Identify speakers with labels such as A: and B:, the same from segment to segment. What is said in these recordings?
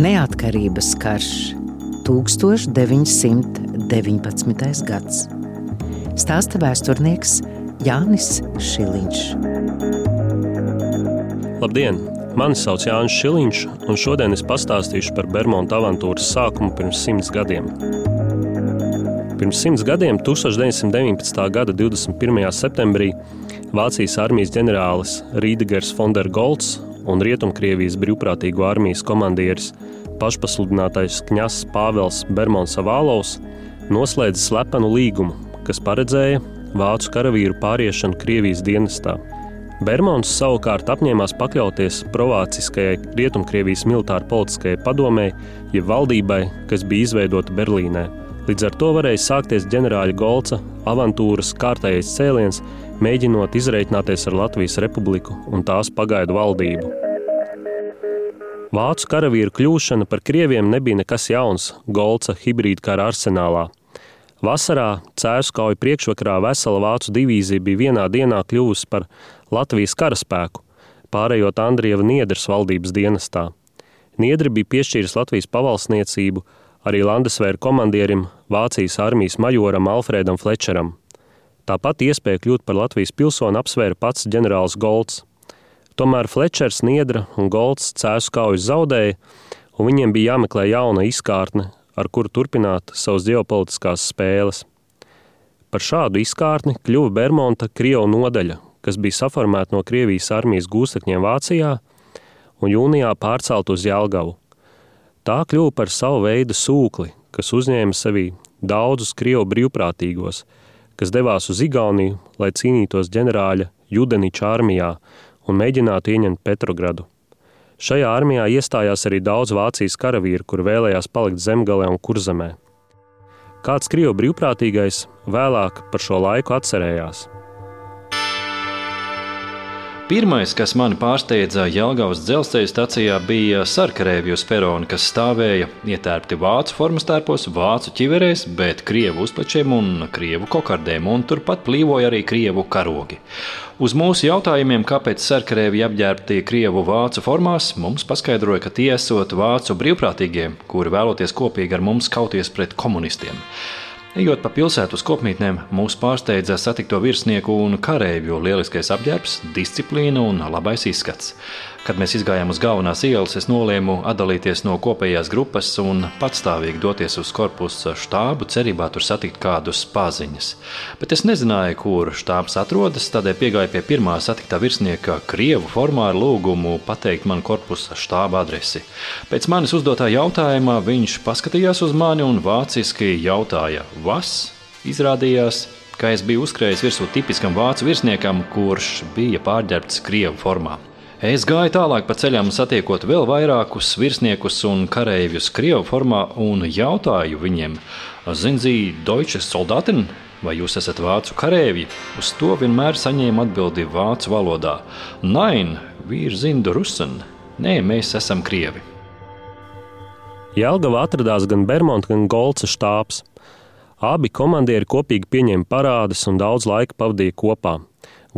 A: Neatkarības karš 1919. gads. Stāsta vēsturnieks Jānis Šiliņš.
B: Labdien! Mani sauc Jānis Šiliņš, un šodien es pastāstīšu par Bermuda avantūras sākumu pirms simts gadiem. Pirms simts gadiem, 1919. gada 21. septembrī, Vācijas armijas ģenerālis Rīdegers Fondergolds un Rietumkrievijas brīvprātīgo armijas komandieris pašpasludinātais kņazs Pāvils Bermons Avālovs noslēdza slepenu līgumu, kas paredzēja vācu karavīru pāriešanu Krievijas dienestā. Bermons savukārt apņēmās pakļauties provāciskajai Rietumkrievijas militāra politiskajai padomē, jeb valdībai, kas bija izveidota Berlīnē. Līdz ar to varēja sākties ģenerāļa Golca avantūras kārtējais cēliens, mēģinot izreikināties ar Latvijas republiku un tās pagaidu valdību. Vācu karavīru kļūšana par krieviem nebija nekas jauns Golca hibrīda kara arsenālā. Vasarā Cēlskauja priekšvakarā vesela vācu divīzija bija vienā dienā kļuvusi par Latvijas karaspēku, pārējot Andrieva Niedras valdības dienestā. Niedri bija piešķīris Latvijas pavalsniecību arī Landesvēra komandierim, Vācijas armijas majoram Alfredam Flečeram. Tāpat iespēju kļūt par Latvijas pilsoni apsvēra pats ģenerālis Golds. Tomēr Flečers, Niedra un Golds cēsu kaujas zaudēja, un viņiem bija jāmeklē jauna izkārtne, ar kuru turpināt savas ģeopolitiskās spēles. Par šādu izkārtni kļuva Bermuda Krievu nodaļa, kas bija saformēta no Krievijas armijas gūstekņiem Vācijā un jūnijā pārcelt uz Jālgavu. Tā kļuva par savu veidu sūkli, kas uzņēma sevī daudzus Krievu brīvprātīgos, kas devās uz Igauniju, lai cīnītos ģenerāļa Judeniča armijā un mēģinātu ieņemt Petrogradu. Šajā armijā iestājās arī daudz Vācijas karavīru, kur vēlējās palikt zemgalē un kurzemē. Kāds Krievu brīvprātīgais vēlāk par šo laiku atcerējās.
C: Pirmais, kas mani pārsteidza Jālgavas dzelzceļa stacijā, bija sarkarēvi uz perona, kas stāvēja ietērpti vācu formas tērpos, vācu ķiverēs, bet krievu uzplečiem un krievu kokardēm, un turpat plīvoja arī krievu karogi. Uz mūsu jautājumiem, kāpēc sarkarēvi apģērbti krievu vācu formās, mums paskaidroja, ka tie esot vācu brīvprātīgie, kuri vēloties kopīgi ar mums kauties pret komunistiem. Ejot pa pilsētu uz kopmītnēm, mūs pārsteidza satikto virsnieku un kareivju lieliskais apģērbs, disciplīna un labais izskats. Kad mēs izgājām uz galvenās ielas, es nolēmu atdalīties no kopējās grupas un patstāvīgi doties uz korpusa štābu, cerībā tur satikt kādus paziņas. Bet es nezināju, kur štābs atrodas, tādēļ piegāju pie pirmā satiktā virsnieka krievu formā ar lūgumu pateikt man korpusa štāba adresi. Pēc manis uzdotā jautājuma viņš paskatījās uz mani un vāciski jautāja, vas? Izrādījās, ka es biju uzkrājis virsū tipiskam vācu virsniekam, kurš bija pārģērbts krievu formā. Es gāju tālāk pa ceļam, satiekot vēl vairākus virsniekus un kareivjus Krievu formā un jautāju viņiem, Zinzī, Deutsche Soldaten, vai jūs esat vācu kareivji? Uz to vienmēr saņēmu atbildi vācu valodā: Nein, wir sind Russen. Nē, mēs esam krievi.
B: Jelgava atradās gan Bermuda, gan Golca štābs. Abi komandieri kopīgi pieņēma parādes un daudz laika pavadīja kopā.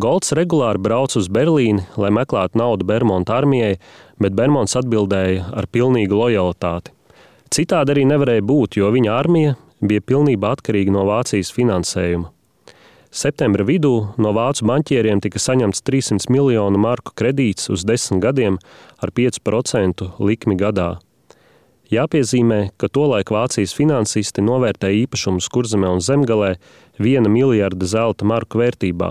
B: Golds regulāri brauca uz Berlīni, lai meklētu naudu Bermuda armijai, bet Bermuds atbildēja ar pilnīgu lojalitāti. Citādi arī nevarēja būt, jo viņa armija bija pilnībā atkarīga no Vācijas finansējuma. Septembra vidū no vācu banķieriem tika saņemts 300 miljonu marku kredīts uz desmit gadiem ar 5% likmi gadā. Jāpiezīmē, ka tolaik Vācijas finansisti novērtēja īpašumus kurzemē un zemgalē viena miljarda zelta marku vērtībā.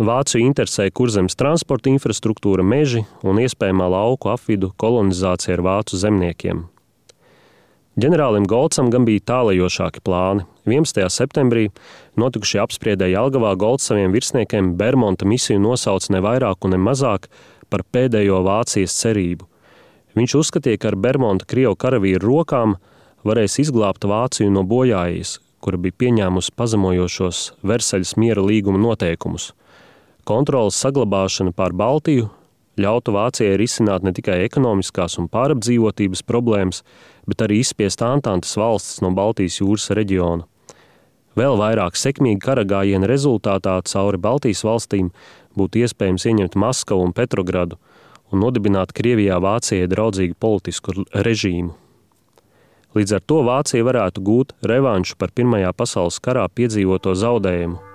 B: Vāciju interesēja kurzemes transporta infrastruktūra, meži un iespējamā lauku apvidu kolonizācija ar vācu zemniekiem. Ģenerālim Golcam gan bija tālajošāki plāni. 11. septembrī notikušajā apspriedē Jelgavā Golds saviem virsniekiem Bermuda misiju nosauca ne vairāk un ne mazāk par pēdējo Vācijas cerību. Viņš uzskatīja, ka ar Bermuda Krievu karavīru rokām varēs izglābt Vāciju no bojājas, kura bija pieņēmusi pazemojošos Versaļas miera līguma noteikumus. Kontrolas saglabāšana pār Baltiju ļautu Vācijai risināt ne tikai ekonomiskās un pārapdzīvotības problēmas, bet arī izspiest Antantes valstis no Baltijas jūras reģiona. Vēl vairāk sekmīgi kara gājiena rezultātā cauri Baltijas valstīm būtu iespējams ieņemt Maskavu un Petrogradu, un nodibināt Krievijā Vācijai draudzīgu politisku režīmu. Līdz ar to Vācija varētu gūt revanšu par Pirmajā pasaules karā piedzīvoto zaudējumu.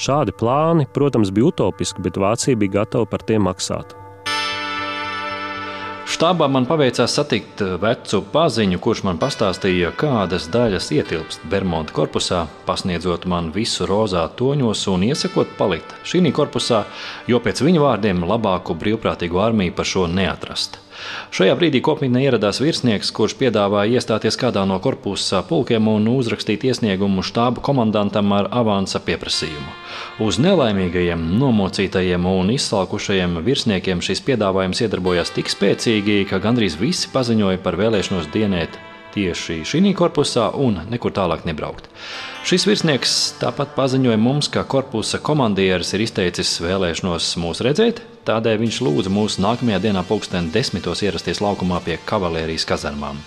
B: Šādi plāni, protams, bija utopiski, bet Vācija bija gatava par tiem maksāt.
C: Štābā man paveicās satikt vecu paziņu, kurš man pastāstīja, kādas daļas ietilpst Bermuda korpusā, pasniedzot man visu rozā toņos un iesakot palikt šī korpusā, jo pēc viņa vārdiem labāku brīvprātīgu armiju par šo neatrast. Šajā brīdī kopmītnē ieradās virsnieks, kurš piedāvāja iestāties kādā no korpusa pulkiem un uzrakstīt iesniegumu štābu komandantam ar avansa pieprasījumu. Uz nelaimīgajiem, nomocītajiem un izsalkušajiem virsniekiem šis piedāvājums iedarbojās tik spēcīgi, ka gandrīz visi paziņoja par vēlēšanos dienēt tieši šī korpusā un nekur tālāk nebraukt. Šis virsnieks tāpat paziņoja mums, ka korpusa komandieris ir izteicis vēlēšanos mūs redzēt, tādēļ viņš lūdza mūs nākamajā dienā pulksten desmitos ierasties laukumā pie kavalērijas kazarmām.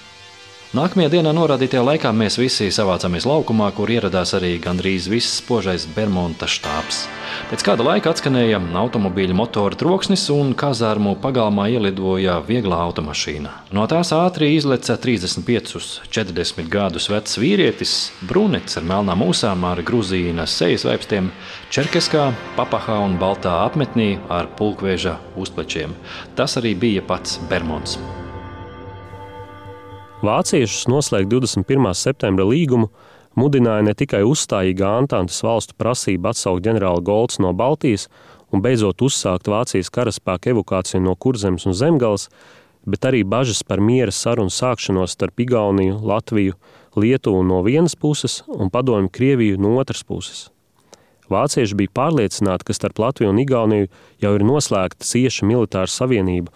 C: Nākamajā dienā norādītajā laikā mēs visi savācāmies laukumā, kur ieradās arī gandrīz viss spožais Bermuda štābs. Pēc kāda laika atskanēja automobīļa motora troksnis, un kazārmu pagalmā ielidoja viegla automašīna. No tās ātri izleca 35, 40 gadus vecs vīrietis, brunets ar melnām mūsām, ar grūzīnas sejas vaipstiem, čerkeskā, papahā un baltā apmetnī ar pulkveža uzplečiem. Tas arī bija pats Bermuds.
B: Vāciešus noslēgt 21. septembra līgumu mudināja ne tikai uzstājīga Antantes valstu prasība atsaukt ģenerāli Golds no Baltijas un beidzot uzsākt Vācijas karaspēku evakuāciju no Kurzemes un Zemgales, bet arī bažas par miera sarunu sākšanos starp Igauniju, Latviju, Lietuvu no vienas puses un Padomju Krieviju no otras puses. Vācieši bija pārliecināti, ka starp Latviju un Igauniju jau ir noslēgta cieša militāra savienība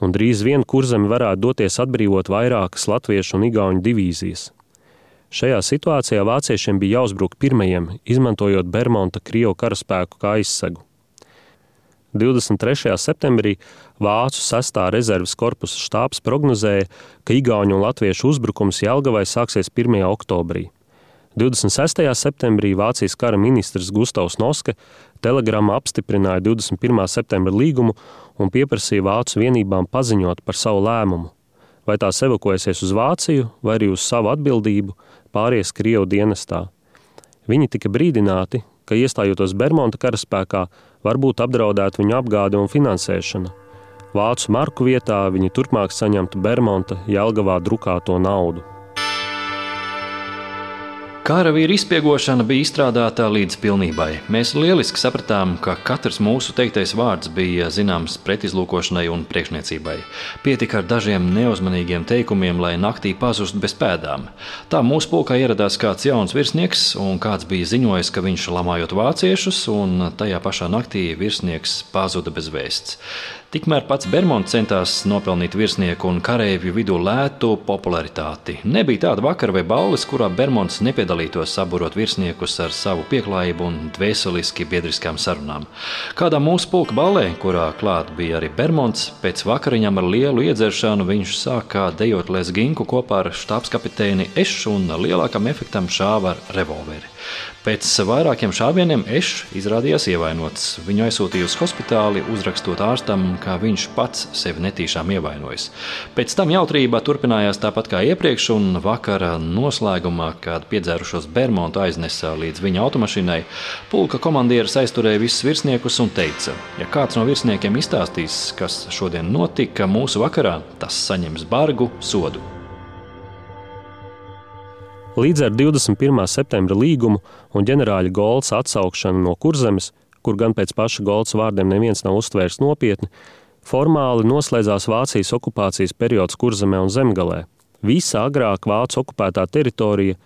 B: un drīz vien kurzemi varētu doties atbrīvot vairākas latviešu un igauņu divīzijas. Šajā situācijā vāciešiem bija jāuzbruk pirmajiem, izmantojot Bermuda Krievu karaspēku kā aizsegu. 23. septembrī Vācu 6. rezerves korpusa štābs prognozēja, ka Igauniju un Latviešu uzbrukums Jelgavai sāksies 1. oktobrī. 26. septembrī Vācijas kara ministrs Gustavs Noske telegramā apstiprināja 21. septembra līgumu un pieprasīja Vācu vienībām paziņot par savu lēmumu. Vai tās evakuēsies uz Vāciju, vai arī uz savu atbildību pāries Krievu dienestā. Viņi tika brīdināti, ka iestājoties Bermuda karaspēkā, var būt apdraudēta viņu apgāde un finansēšana. Vācu marku vietā viņi turpmāk saņemtu Bermuda Jelgavā drukāto naudu.
C: Karavīra izspiegošana bija izstrādāta līdz pilnībai. Mēs lieliski sapratām, ka katrs mūsu teiktais vārds bija zināms pretizlūkošanai un priekšniecībai. Pietika ar dažiem neuzmanīgiem teikumiem, lai naktī pazustu bez pēdām. Tā mūsu pulkā ieradās kāds jauns virsnieks, un kāds bija ziņojis, ka viņš lamājot vāciešus, un tajā pašā naktī virsnieks pazuda bez vēsts. Tikmēr pats Bermuds centās nopelnīt virsnieku un kareivju vidū lētu popularitāti. Nebija tāda vakara vai balles, kurā Bermuds nepiedalītos saburot virsniekus ar savu pieklājību un dvēseliski biedriskām sarunām. Kādā mūsu pulka ballē, kurā klāt bija arī Bermuds, pēc vakariņām ar lielu iedzeršanu viņš sāka dejot lesginku kopā ar štābskapiteini Ešu un lielākam efektam šāva ar revolveri. Pēc vairākiem šāvieniem Ešs izrādījās ievainots. Viņu aizsūtīja uz hospitāli, uzrakstot ārstam, ka viņš pats sevi netīšām ievainojis. Pēc tam jautrība turpinājās tāpat kā iepriekš, un vakara noslēgumā, kad piedzērušos Bermudu aiznesa līdz viņa automašīnai, pulka komandieris aizturēja visus virsniekus un teica, ja kāds no virsniekiem izstāstīs, kas šodien notika mūsu vakarā, tas saņems bargu sodu.
B: Līdz ar 21. septembra līgumu un ģenerāļa Golsa atsaukšanu no kurzemes, kur gan pēc paša Golsa vārdiem neviens nav uztvērs nopietni, formāli noslēdzās Vācijas okupācijas periods kurzemē un zemgalē. Visa agrāk Vācu okupētā teritorija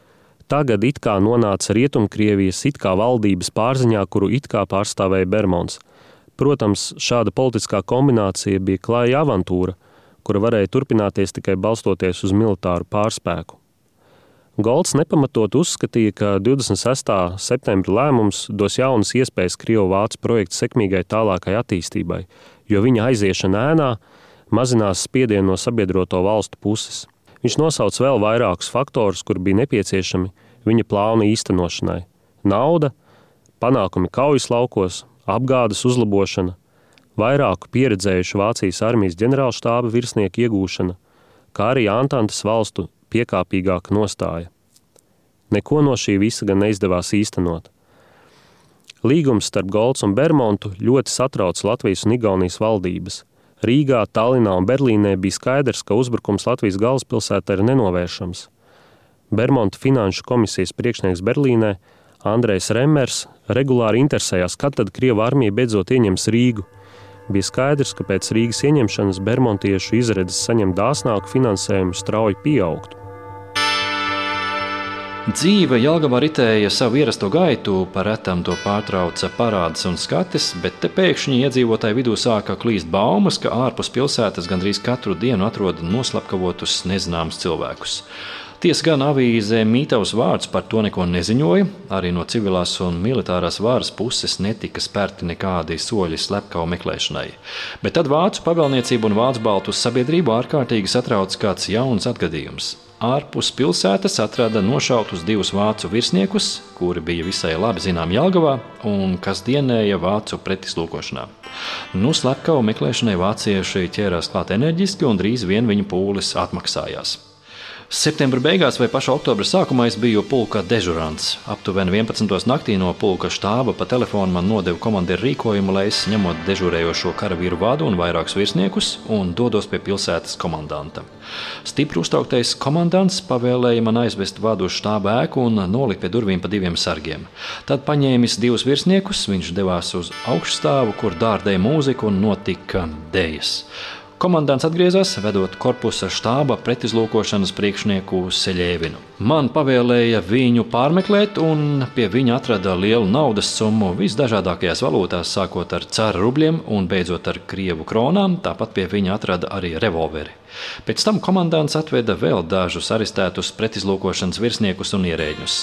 B: tagad it kā nonāca Rietumkrievijas it kā valdības pārziņā, kuru it kā pārstāvēja Bermons. Protams, šāda politiskā kombinācija bija klāja avantūra, kura varēja turpināties tikai balstoties uz militāru pārspēku. Golds nepamatot uzskatīja, ka 26. septembra lēmums dos jaunas iespējas Krievijas projekta sekmīgai tālākai attīstībai, jo viņa aiziešana ēnā mazinās spiedienu no sabiedroto valstu puses. Viņš nosauc vēl vairākus faktorus, kur bija nepieciešami viņa plāna īstenošanai - nauda, panākumi kaujas laukos, apgādes uzlabošana, vairāku pieredzējušu Vācijas armijas ģenerālštāba virsnieku iegūšana, kā arī Antantes valstu piekāpīgāka nostāja. Neko no šī visa gan neizdevās īstenot. Līgums starp Golds un Bermontu ļoti satrauc Latvijas un Igaunijas valdības. Rīgā, Tallinā un Berlīnē bija skaidrs, ka uzbrukums Latvijas galvaspilsētā ir nenovēršams. Bermonta finanšu komisijas priekšnieks Berlīnē Andrejs Remmers regulāri interesējās, kad tad Krievija armija beidzot ieņems Rīgu. Bija skaidrs, ka pēc Rīgas ieņemšanas bermontiešu izredzes saņemt dāsnāku finansējumu strauji pieaugtu.
C: Dzīve Jālgavā ritēja savu ierasto gaitu, paretam to pārtrauca parāds un skatis, bet te pēkšņi iedzīvotāju vidū sāka klīst baumas, ka ārpus pilsētas gandrīz katru dienu atrod noslapkavotus nezināmus cilvēkus. Tiesa gan avīzē Mītavas vārds par to neko neziņoja, arī no civilās un militārās varas puses netika spērti nekādi soļi slepkavu meklēšanai. Bet tad vācu pavēlniecību un vācu baltu sabiedrību ārkārtīgi satrauc kāds jauns atgadījums ārpus pilsētas atrada nošautus divus vācu virsniekus, kuri bija visai labi zināmi Jālgavā un kas dienēja vācu pretizlūkošanā. Nu, slepkavu meklēšanai vācieši ķērās klāt enerģiski un drīz vien viņu pūles atmaksājās. Septembra beigās vai pašā oktobra sākumā es biju pulka dežurants. Aptuveni 11. naktī no pulka štāba pa telefonu man nodeva komandieru rīkojumu, lai es ņemot dežurējošo karavīru vadu un vairākus virsniekus un dodos pie pilsētas komandanta. Stipri uztrauktais komandants pavēlēja man aizvest vadu uz štāba ēku un nolikt pie durvīm pa diviem sargiem. Tad paņēmis divus virsniekus, viņš devās uz augšstāvu, kur dārdēja mūzika un notika dēļas. Komandants atgriezās, vedot korpusa štāba pretizlūkošanas priekšnieku Seļēvinu. Man pavēlēja viņu pārmeklēt, un pie viņa atrada lielu naudas summu visdažādākajās valūtās, sākot ar cāru rubļiem un beidzot ar krievu kronām. Tāpat pie viņa atrada arī revolveri. Pēc tam komandants atveda vēl dažus arestētus pretizlūkošanas virsniekus un ierēģus.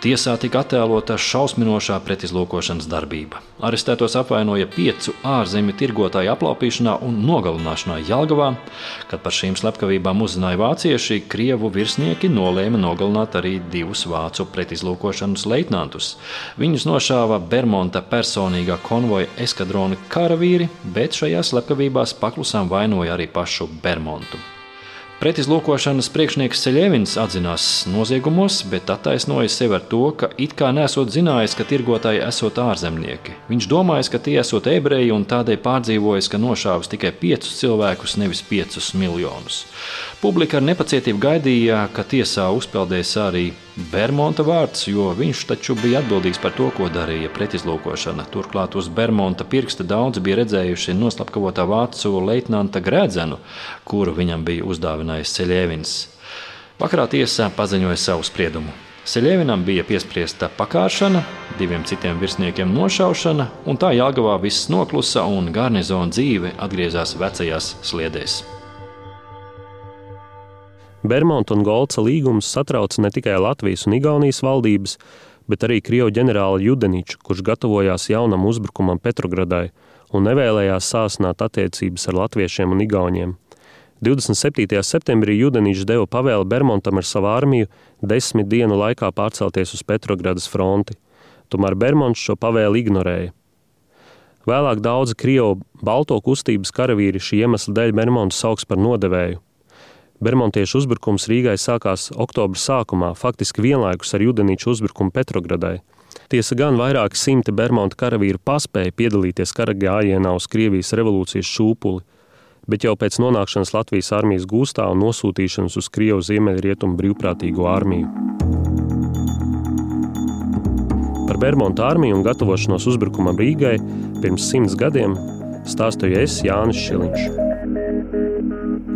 C: Tiesā tika attēlota šausminošā pretizlūkošanas darbība. Arestētos apvainoja piecu ārzemju tirgotāju aplaupīšanā un nogalināšanā Jālgavā. Kad par šīm slepkavībām uzzināja vācieši, krievu virsnieki nolēma nogalināt arī divus vācu pretizlūkošanas leitnantus. Viņus nošāva Bermonta personīgā konvoja eskadrona karavīri, bet šajās slepkavībās paklusām vainoja arī pašu Bermontu. Pretizlūkošanas priekšnieks Ceļevins atzinās noziegumos, bet attaisnoja sevi ar to, ka it kā nesot zinājis, ka tirgotāji esot ārzemnieki. Viņš domājis, ka tie esot ebreji un tādēļ pārdzīvojis, ka nošāvis tikai piecus cilvēkus, nevis piecus miljonus. Publika ar nepacietību gaidīja, ka tiesā uzpeldēs arī Bermonta vārds, jo viņš taču bija atbildīgs par to, ko darīja pretizlūkošana. Turklāt uz Bermonta pirksta daudzi bija redzējuši noslapkavotā vācu leitnanta Grēdzenu, kuru viņam bija uzdāvinājis Ceļēvins. Vakarā tiesā paziņoja savu spriedumu. Seļēvinam bija piespriesta pakāpšana, diviem citiem virsniekiem nošaušana, un tā Jāgavā viss noklusa un garnizona dzīve atgriezās vecajās sliedēs.
B: Bermonta un Golca līgums satrauca ne tikai Latvijas un Igaunijas valdības, bet arī Krievu ģenerāli Judeniču, kurš gatavojās jaunam uzbrukumam Petrogradai un nevēlējās sāsināt attiecības ar latviešiem un igauniem. 27. septembrī Judeničs deva pavēli Bermontam ar savu armiju desmit dienu laikā pārcelties uz Petrogradas fronti. Tomēr Bermonts šo pavēli ignorēja. Vēlāk daudzi Krievu balto kustības karavīri šī iemesla dēļ Bermontu sauks par nodevēju. Bermontiešu uzbrukums Rīgai sākās oktobra sākumā, faktiski vienlaikus ar Judenīču uzbrukumu Petrogradai. Tiesa gan vairāki simti Bermonta karavīru paspēja piedalīties kara gājienā uz Krievijas revolūcijas šūpuli, bet jau pēc nonākšanas Latvijas armijas gūstā un nosūtīšanas uz Krievu ziemeļrietumu brīvprātīgo armiju. Par Bermonta armiju un gatavošanos uzbrukumam Rīgai pirms simts gadiem stāstīju es Jānis Šiliņš.